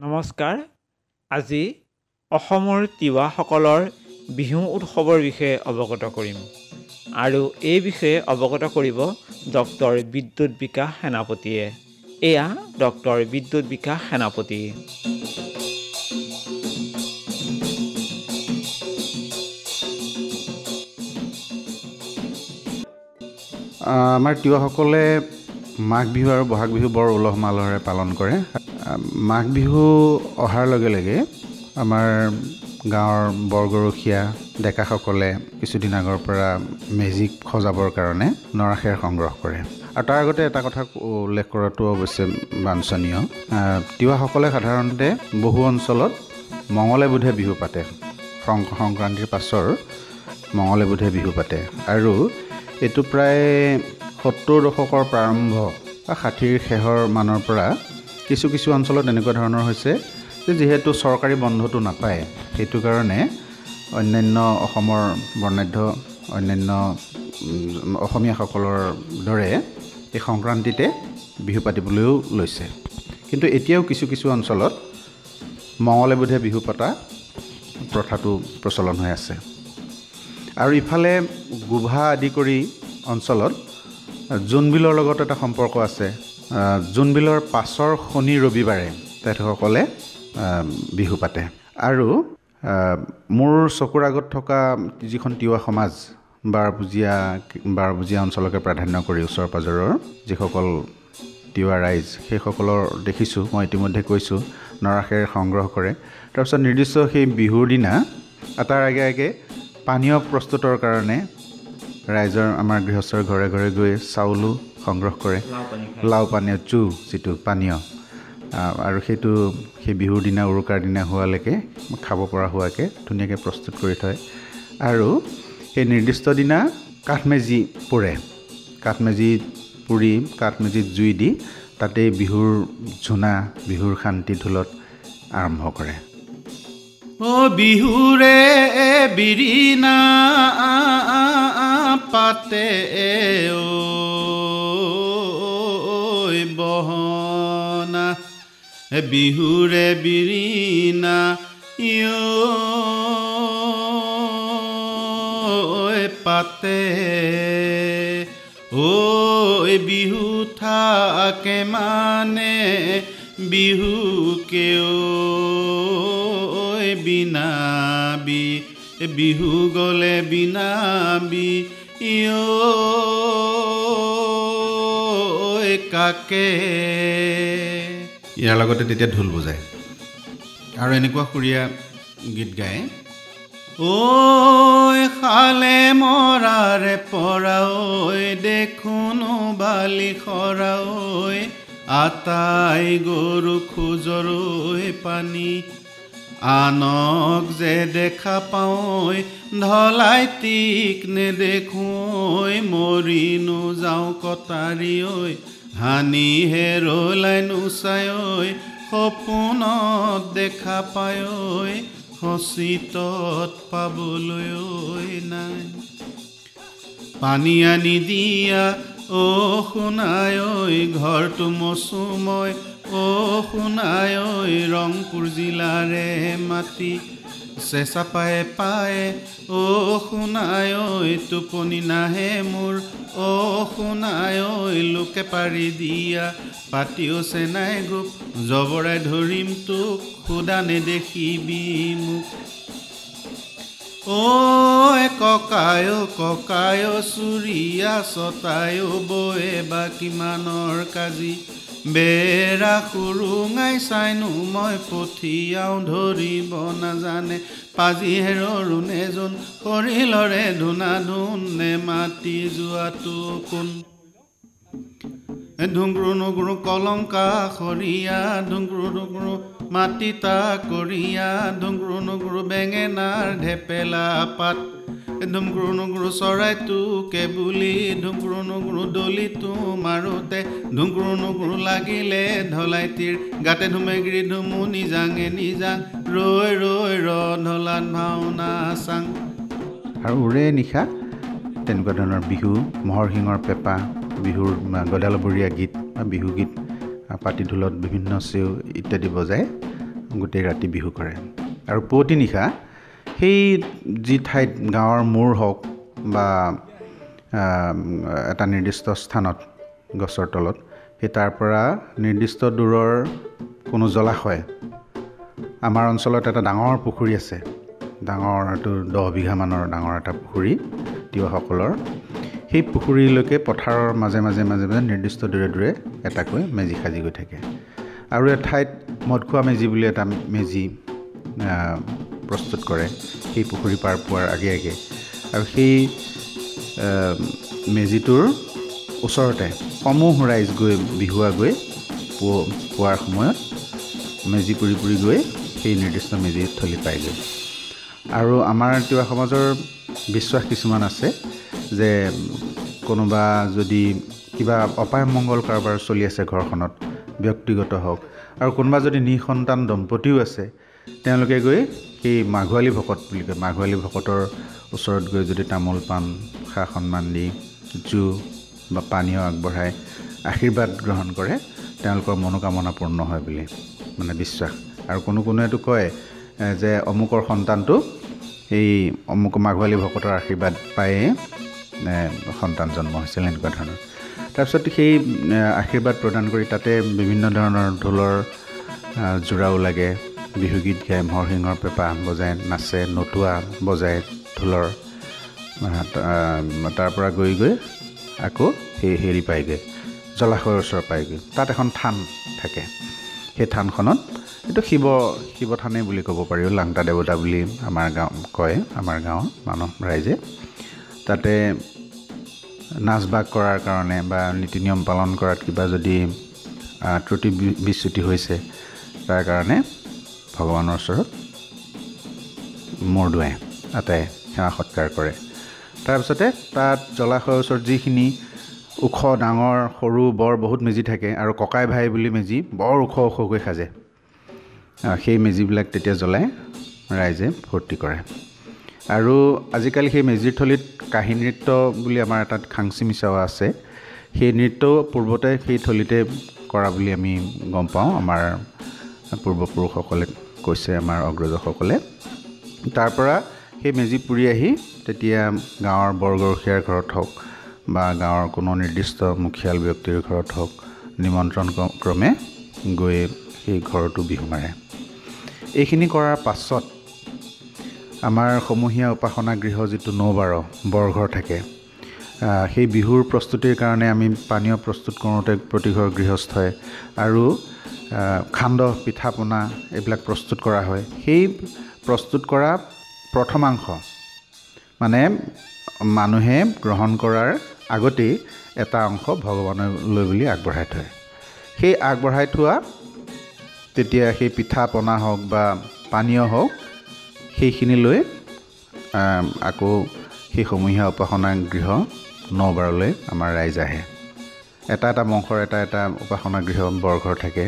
নমস্কাৰ। আজি অসমৰ তিৱাসকলৰ বিহু উৎসৱৰ বিষয়ে অৱগত কৰিম। আৰু এই বিষয়ে অৱগত কৰিব ডক্টৰ বিদ্যুৎ বিকাশ সেনাপতিয়ে। এয়া ডক্টৰ বিদ্যুৎ বিকাশ সেনাপতি। আমাৰ তিৱাসকলে মাঘ বিহু আৰু বহাগ বিহু বৰ উলহ মালহেৰে পালন কৰে। মাঘ বিহু অহাৰ লগে লগে আমাৰ গাঁৱৰ বৰগৰখীয়া ডেকাসকলে কিছুদিন আগৰ পৰা মেজিক সজাবৰ কাৰণে নৰা খেৰ সংগ্ৰহ কৰে। আৰু তাৰ আগতে এটা কথা উল্লেখ কৰাটো অৱশ্যে বাঞ্ছনীয়। তিৱাসকলে সাধাৰণতে বহু অঞ্চলত মঙলে বোধে বিহু পাতে। সংক্ৰান্তিৰ পাছৰ মঙলে বোধে বিহু পাতে। আৰু এইটো প্ৰায় সত্তৰ দশকৰ প্ৰাৰম্ভ বা ষাঠিৰ শেষৰ মানৰ পৰা কিছু কিছু অঞ্চলত এনেকুৱা ধৰণৰ হৈছে যে যিহেতু চৰকাৰী বন্ধটো নাপায় সেইটো কাৰণে অন্যান্য অসমৰ বৰ্ণাঢ্য অন্যান্য অসমীয়াসকলৰ দৰে এই সংক্ৰান্তিতে বিহু পাতিবলৈও লৈছে। কিন্তু এতিয়াও কিছু কিছু অঞ্চলত মঙলে বোধে বিহু পতা প্ৰথাটো প্ৰচলন হৈ আছে। আৰু ইফালে গোভা আদি কৰি অঞ্চলত জোনবিলৰ লগত এটা সম্পৰ্ক আছে। জোনবিলৰ পাছৰ শনি ৰবিবাৰে তেখেতসকলে বিহু পাতে। আৰু মোৰ চকুৰ আগত থকা যিখন তিৱা সমাজ বাৰপুজীয়া বাৰপুজীয়া অঞ্চলকে প্ৰাধান্য কৰি ওচৰ পাজৰৰ যিসকল তিৱা ৰাইজ সেইসকলৰ দেখিছোঁ মই ইতিমধ্যে কৈছোঁ নৰাখেৰ সংগ্ৰহ কৰে। তাৰপিছত নিৰ্দিষ্ট সেই বিহুৰ দিনা তাৰ আগে আগে পানীয় প্ৰস্তুতৰ কাৰণে ৰাইজৰ আমাৰ গৃহস্থৰ ঘৰে ঘৰে গৈ চাউলো সংগ্ৰহ কৰে। লাও পানীয় চু যিটো পানীয়। আৰু সেইটো সেই বিহুৰ দিনা উৰুকাৰ দিনা হোৱালৈকে খাব পৰা হোৱাকৈ ধুনীয়াকৈ প্ৰস্তুত কৰি থয়। আৰু সেই নিৰ্দিষ্ট দিনা কাঠমেজি পোৰে। কাঠমেজি পুৰি কাঠমেজিত জুই দি তাতেই বিহুৰ ঝুনা বিহুৰ শান্তি ঢোলত আৰম্ভ কৰে। অ বিহুৰে বিৰিণা পাতে বহনা বিহুৰে বিৰিণা পাতে ঐ বিহু থাকে মানে বিহু কেও বিনাবি, বিহু গ'লে বিনাবি কাকে ইয়াৰ লগতে তেতিয়া ঢোল বজায়। আৰু এনেকুৱা সুৰীয়া গীত গায়। ঐ খালে মৰাৰে পৰা ঐ দেখোনো বালি সৰা ঐ আটাই গৰু খোজৰ পানী আনক যে দেখা পাওঁ ঢলাই টিক নেদেখোঁ মৰিনো যাওঁ কটাৰী ঐ হানি হেৰলাই নোচাই ঐ সপোনত দেখা পায় ঐ সচিতত পাবলৈ ঐ নাই। পানী আনি দিয়া অ' শুনাই ঐ ঘৰটো মচো মই অ' শুনাই ঐ ৰংপুৰ জিলাৰে মাটি। চেঁচা পায়ে পায়ে অ' শুনাই ঐ টোপনি নাহে মোৰ। অ' শুনাই ঐ লোকে পাৰি দিয়া পাতিও চেনাই গোপ। জবৰাই ধৰিম তোক সুদা নেদেখিবি মোক। ঐ ককায় ককায় চুৰিয়া চতায় বয়ে বা কিমানৰ কাজি। বেৰা সুৰুঙাই চাইনো মই পঠিয়াওঁ ধৰিব নাজানে। পাজি হেৰৰুণে যোন শৰীৰৰে ধূনা ধুনে মাতি যোৱাটো কোন? ধুংগুৰু নুগুৰু কলংকা সৰীয়া ধুংগুৰু নুগুৰু মাটিতা কৰিয়া ধুংগুৰু নুগুৰু বেঙেনাৰ ঢেপেলা পাত। ধুমগুৰু নুগুৰু চৰাইটো কেবুলি ধুমগুৰু নুগুৰু দলিটো মাৰোতে। ধুমগুৰু নুগুৰু লাগিলে ঢলাইটিৰ গাতে ধুমেগিৰি ধুমু নিজাঙে নিজাং। ৰৈ ৰৈ ৰ ঢলাত ভাওনা চাং। আৰু উৰে নিশা তেনেকুৱা ধৰণৰ বিহু মহৰ শিঙৰ পেঁপা বিহুৰ গদালবৰীয়া গীত বা বিহু গীত পাতি ঢোলত বিভিন্ন চেউ ইত্যাদি বজাই গোটেই ৰাতি বিহু কৰে। আৰু পুৱতি নিশা সেই যি ঠাইত গাঁৱৰ মূৰ হওক বা এটা নিৰ্দিষ্ট স্থানত গছৰ তলত সেই তাৰ পৰা নিৰ্দিষ্ট দূৰৰ কোনো জলাশয় আমাৰ অঞ্চলত এটা ডাঙৰ পুখুৰী আছে। ডাঙৰ এইটো দহ বিঘামানৰ ডাঙৰ এটা পুখুৰী তিৱাসকলৰ। সেই পুখুৰীলৈকে পথাৰৰ মাজে মাজে মাজে মাজে নিৰ্দিষ্ট দূৰে দূৰে এটাকৈ মেজি সাজি গৈ থাকে। আৰু এঠাইত মদখোৱা মেজি বুলি এটা মেজি প্ৰস্তুত কৰে। সেই পুখুৰী পাৰ পোৱাৰ আগে আগে। আৰু সেই মেজিটোৰ ওচৰতে সমূহ ৰাইজ গৈ বিহুৱা গৈ পোৱাৰ সময়ত মেজি পুৰি পুৰি গৈ সেই নিৰ্দিষ্ট মেজিথলী পায়গৈ। আৰু আমাৰ তিৱা সমাজৰ বিশ্বাস কিছুমান আছে। যে কোনোবা যদি কিবা অপায় মংগল কাৰোবাৰ চলি আছে ঘৰখনত ব্যক্তিগত হওক আৰু কোনোবা যদি নিসন্তান দম্পতীও আছে তেওঁলোকে গৈ সেই মাঘোৱালী ভকত বুলি কয় মাঘোৱালী ভকতৰ ওচৰত গৈ যদি তামোল পাণ সা সন্মান দি জু বা পানীয় আগবঢ়াই আশীৰ্বাদ গ্ৰহণ কৰে তেওঁলোকৰ মনোকামনা পূৰ্ণ হয় বুলি মানে বিশ্বাস। আৰু কোনো কোনোৱেতো কয় যে অমুকৰ সন্তানটো এই অমুক মাঘোৱালী ভকতৰ আশীৰ্বাদ পায়েই। সন্তান জন্ম হৈছিল এনেকুৱা ধৰণৰ। তাৰপিছত সেই আশীৰ্বাদ প্ৰদান কৰি তাতে বিভিন্ন ধৰণৰ ঢোলৰ যোৰাও লাগে। বিহুগীত গায় মৰসিংহৰ পেঁপা বজায় নাচে নতুৱা বজায় ঢোলৰ তাৰ পৰা গৈ গৈ আকৌ সেই হেৰি পায়গৈ জলাশয়ৰ ওচৰ পায়গৈ। তাত এখন থান থাকে। সেই থানখনত এইটো শিৱ শিৱ থানেই বুলি ক'ব পাৰি। লাংটা দেৱতা বুলি আমাৰ গাঁও কয় আমাৰ গাঁৱৰ মানুহ ৰাইজে। তাতে নাচ বাগ কৰাৰ কাৰণে বা নীতি নিয়ম পালন কৰাত কিবা যদি ত্ৰুটি বিচ্যুতি হৈছে তাৰ কাৰণে ভগৱানৰ ওচৰত মূৰ আটাই সেৱা সৎকাৰ কৰে। তাৰপিছতে তাত জলাশয়ৰ ওচৰত যিখিনি ওখ ডাঙৰ সৰু বৰ বহুত মেজি থাকে আৰু ককাই ভাই বুলি মেজি বৰ ওখ ওখকৈ সাজে সেই মেজিবিলাক তেতিয়া জ্বলাই ৰাইজে ফূৰ্তি কৰে। আৰু আজিকালি সেই মেজিৰ থলীত কাঁহী নৃত্য বুলি আমাৰ এটা খাংচি মিছাও আছে সেই নৃত্যও পূৰ্বতে সেই থলীতে কৰা বুলি আমি গম পাওঁ আমাৰ পূৰ্বপুৰুষসকলে কৈছে আমাৰ অগ্ৰজসকলে। তাৰ পৰা সেই মেজি পুৰি আহি তেতিয়া গাঁৱৰ বৰগৰখীয়াৰ ঘৰত হওক বা গাঁৱৰ কোনো নিৰ্দিষ্ট মুখিয়াল ব্যক্তিৰ ঘৰত হওক নিমন্ত্ৰণ ক্ৰমে গৈ সেই ঘৰতো বিহু মাৰে। এইখিনি কৰাৰ পাছত আমাৰ সমূহীয়া উপাসনা গৃহ যিটো নৌবাৰ বৰঘৰ থাকে সেই বিহুৰ প্ৰস্তুতিৰ কাৰণে আমি পানীয় প্ৰস্তুত কৰোঁতে প্ৰতিঘৰ গৃহস্থই আৰু সান্দহ পিঠা পনা এইবিলাক প্ৰস্তুত কৰা হয়। সেই প্ৰস্তুত কৰা প্ৰথমাংশ মানে মানুহে গ্ৰহণ কৰাৰ আগতেই এটা অংশ ভগৱানলৈ বুলি আগবঢ়াই থয়। সেই আগবঢ়াই থোৱা তেতিয়া সেই পিঠা পনা হওক বা পানীয় হওক সেইখিনি লৈ আকৌ সেই সমূহীয়া উপাসনা গৃহ নবাৰলৈ আমাৰ ৰাইজ আহে। এটা এটা বংশৰ এটা এটা উপাসনা গৃহ বৰঘৰ থাকে।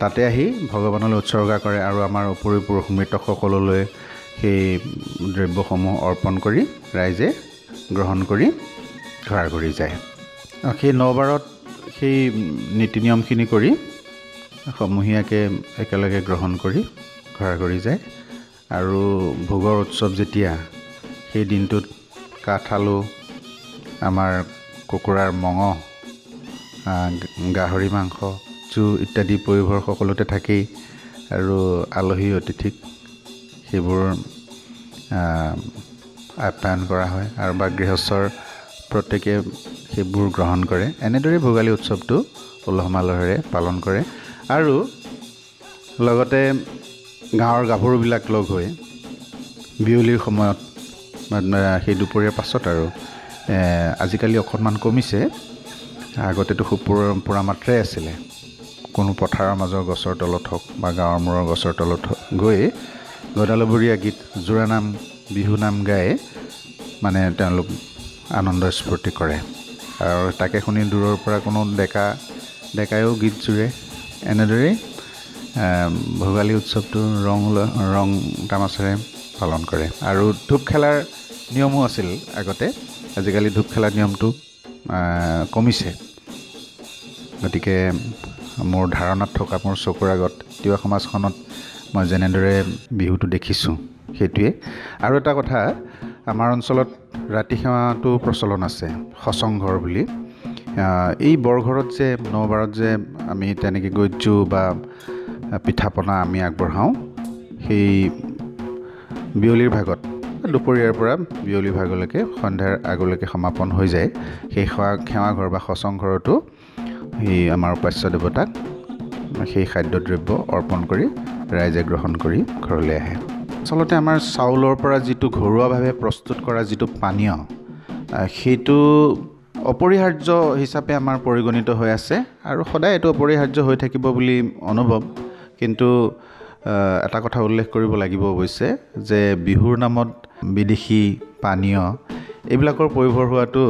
তাতে আহি ভগৱানলৈ উৎসৰ্গা কৰে আৰু আমাৰ উপৰি পুৰুষ মৃতকসকললৈ সেই দ্ৰব্যসমূহ অৰ্পণ কৰি ৰাইজে গ্ৰহণ কৰি ঘৰা ঘূৰি যায়। সেই নবাৰত সেই নীতি নিয়মখিনি কৰি সমূহীয়াকৈ একেলগে গ্ৰহণ কৰি ঘৰা ঘূৰি যায়। আৰু ভোগৰ উৎসৱ যেতিয়া সেই দিনটোত কাঠ আলু আমাৰ কুকুৰাৰ মঙহ গাহৰি মাংস জু ইত্যাদি পৰিভৰ সকলোতে থাকেই আৰু আলহী অতিথিক সেইবোৰ আপ্যায়ন কৰা হয় আৰু বা গৃহস্থৰ প্ৰত্যেকে সেইবোৰ গ্ৰহণ কৰে। এনেদৰেই ভোগালী উৎসৱটো উলহ মালহেৰে পালন কৰে। আৰু লগতে গাঁৱৰ গাভৰুবিলাক লগ হৈ বিয়লিৰ সময়ত সেই দুপৰীয়াৰ পাছত আৰু আজিকালি অকণমান কমিছে। আগতেতো খুব পুৰা মাত্ৰাই আছিলে। কোনো পথাৰৰ মাজৰ গছৰ তলত হওক বা গাঁৱৰ মূৰৰ গছৰ তলত গৈ গদালবৰীয়া গীত জোৰানাম বিহুনাম গাই মানে তেওঁলোক আনন্দ স্ফূৰ্তি কৰে। আৰু তাকে শুনি দূৰৰ পৰা কোনো ডেকা ডেকায়ো গীত জোৰে। এনেদৰেই ভোগালী উৎসৱটো ৰং ৰং তামাচেৰে পালন কৰে। আৰু ধূপ খেলাৰ নিয়মো আছিল আগতে। আজিকালি ধূপ খেলাৰ নিয়মটো কমিছে। গতিকে মোৰ ধাৰণাত থকা মোৰ চকুৰ আগত তিৱা সমাজখনত মই যেনেদৰে বিহুটো দেখিছোঁ সেইটোৱে। আৰু এটা কথা আমাৰ অঞ্চলত ৰাতি সেৱাটো প্ৰচলন আছে সচংঘৰ বুলি। এই বৰঘৰত যে নবাৰত যে আমি তেনেকৈ গজ্জু বা পিঠা পনা আমি আগবঢ়াওঁ। সেই বিয়লিৰ ভাগত দুপৰীয়াৰ পৰা বিয়লি ভাগলৈকে সন্ধ্যাৰ আগলৈকে সমাপন হৈ যায়। সেই সেৱা সেৱাঘৰ বা সচংঘৰতো সেই আমাৰ উপাস্য দেৱতাক সেই খাদ্যদ্ৰব্য অৰ্পণ কৰি ৰাইজে গ্ৰহণ কৰি ঘৰলৈ আহে। আচলতে আমাৰ চাউলৰ পৰা যিটো ঘৰুৱাভাৱে প্ৰস্তুত কৰা যিটো পানীয় সেইটো অপৰিহাৰ্য হিচাপে আমাৰ পৰিগণিত হৈ আছে। আৰু সদায় এইটো অপৰিহাৰ্য হৈ থাকিব বুলি অনুভৱ। কিন্তু এটা কথা উল্লেখ কৰিব লাগিব অৱশ্যে যে বিহুৰ নামত বিদেশী পানীয় এইবিলাকৰ প্ৰয়োভৰ হোৱাটো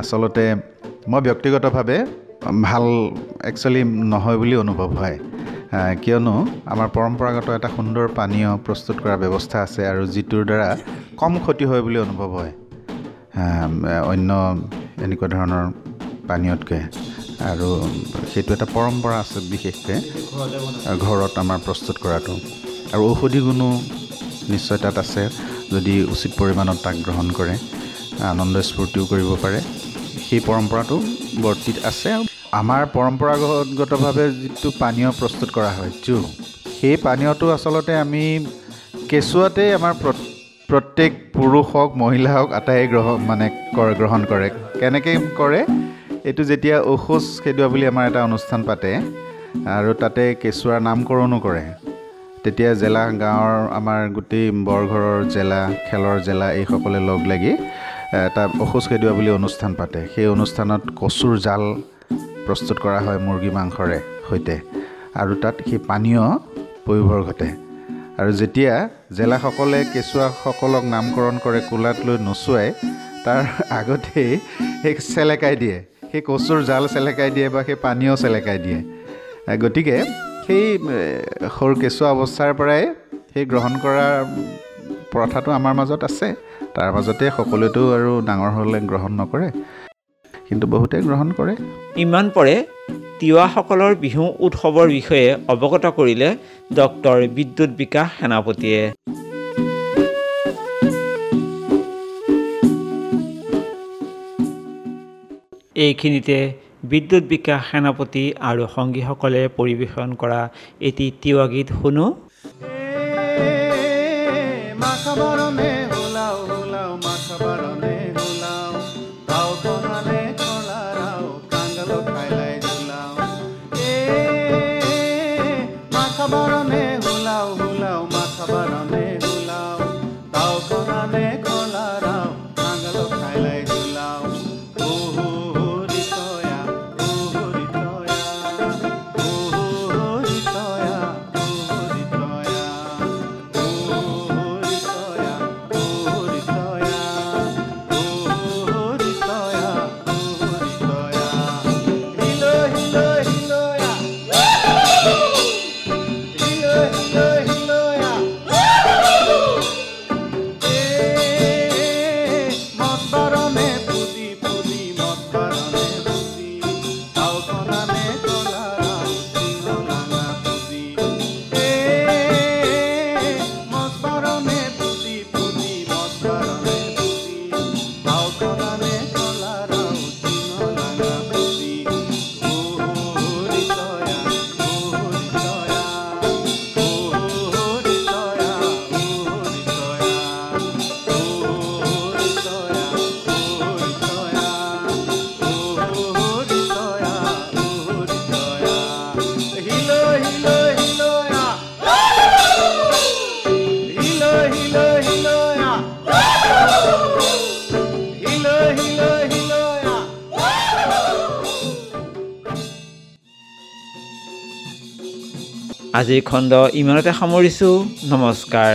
আচলতে মই ব্যক্তিগতভাৱে ভাল একচুৱেলি নহয় বুলি অনুভৱ হয়। কিয়নো আমাৰ পৰম্পৰাগত এটা সুন্দৰ পানীয় প্ৰস্তুত কৰাৰ ব্যৱস্থা আছে আৰু যিটোৰ দ্বাৰা কম ক্ষতি হয় বুলি অনুভৱ হয়। অন্য এনেকুৱা ধৰণৰ পানীয়তকৈ। আৰু সেইটো এটা পৰম্পৰা আছে বিশেষকৈ। ঘৰত আমাৰ প্ৰস্তুত কৰাটো। আৰু ঔষধি গুণো নিশ্চয় তাত আছে যদি উচিত পৰিমাণত তাক গ্ৰহণ কৰে আনন্দ স্ফূৰ্তিও কৰিব পাৰে। সেই পৰম্পৰাটো বৰ্তিত আছে। আমাৰ পৰম্পৰাগতভাৱে যিটো পানীয় প্ৰস্তুত কৰা হয় জু সেই পানীয়টো আচলতে আমি কেঁচুৱাতেই আমাৰ প্ৰত্যেক পুৰুষ হওক মহিলা হওক আটাইয়ে গ্ৰহণ মানে গ্ৰহণ কৰে। কেনেকৈ কৰে? এইটো যেতিয়া ঔষধ খেদোৱা বুলি আমাৰ এটা অনুষ্ঠান পাতে আৰু তাতে কেঁচুৱাৰ নামকৰণো কৰে তেতিয়া জেলা গাঁৱৰ আমাৰ গোটেই বৰঘৰৰ জেলা খেলৰ জেলা এইসকলে লগ লাগি এটা অসুজ খেদোৱা বুলি অনুষ্ঠান পাতে। সেই অনুষ্ঠানত কচুৰ জাল প্ৰস্তুত কৰা হয় মুৰ্গী মাংসৰে সৈতে আৰু তাত সেই পানীয় পয়োভৰ ঘটে। আৰু যেতিয়া জেলাসকলে কেঁচুৱাসকলক নামকৰণ কৰে কোলাত লৈ নচুৱাই তাৰ আগতেই সেই চেলেকাই দিয়ে। সেই কচুৰ জাল চেলেকাই দিয়ে বা সেই পানীয় চেলেকাই দিয়ে। গতিকে সেই সৰু কেঁচুৱা অৱস্থাৰ পৰাই সেই গ্ৰহণ কৰাৰ প্ৰথাটো আমাৰ মাজত আছে। তাৰ মাজতে সকলোৱেতো আৰু ডাঙৰ হ'লে গ্ৰহণ নকৰে কিন্তু বহুতে গ্ৰহণ কৰে। ইমান পৰে তিৱাসকলৰ বিহু উৎসৱৰ বিষয়ে অৱগত কৰিলে ডক্টৰ বিদ্যুৎ বিকাশ সেনাপতিয়ে। এইখিনিতে বিদ্যুৎ বিকাশ সেনাপতি আৰু সংগীসকলে পৰিৱেশন কৰা এটি তিৱা গীত শুনো। আজিৰ খণ্ড ইমানতে সামৰিছোঁ। নমস্কাৰ।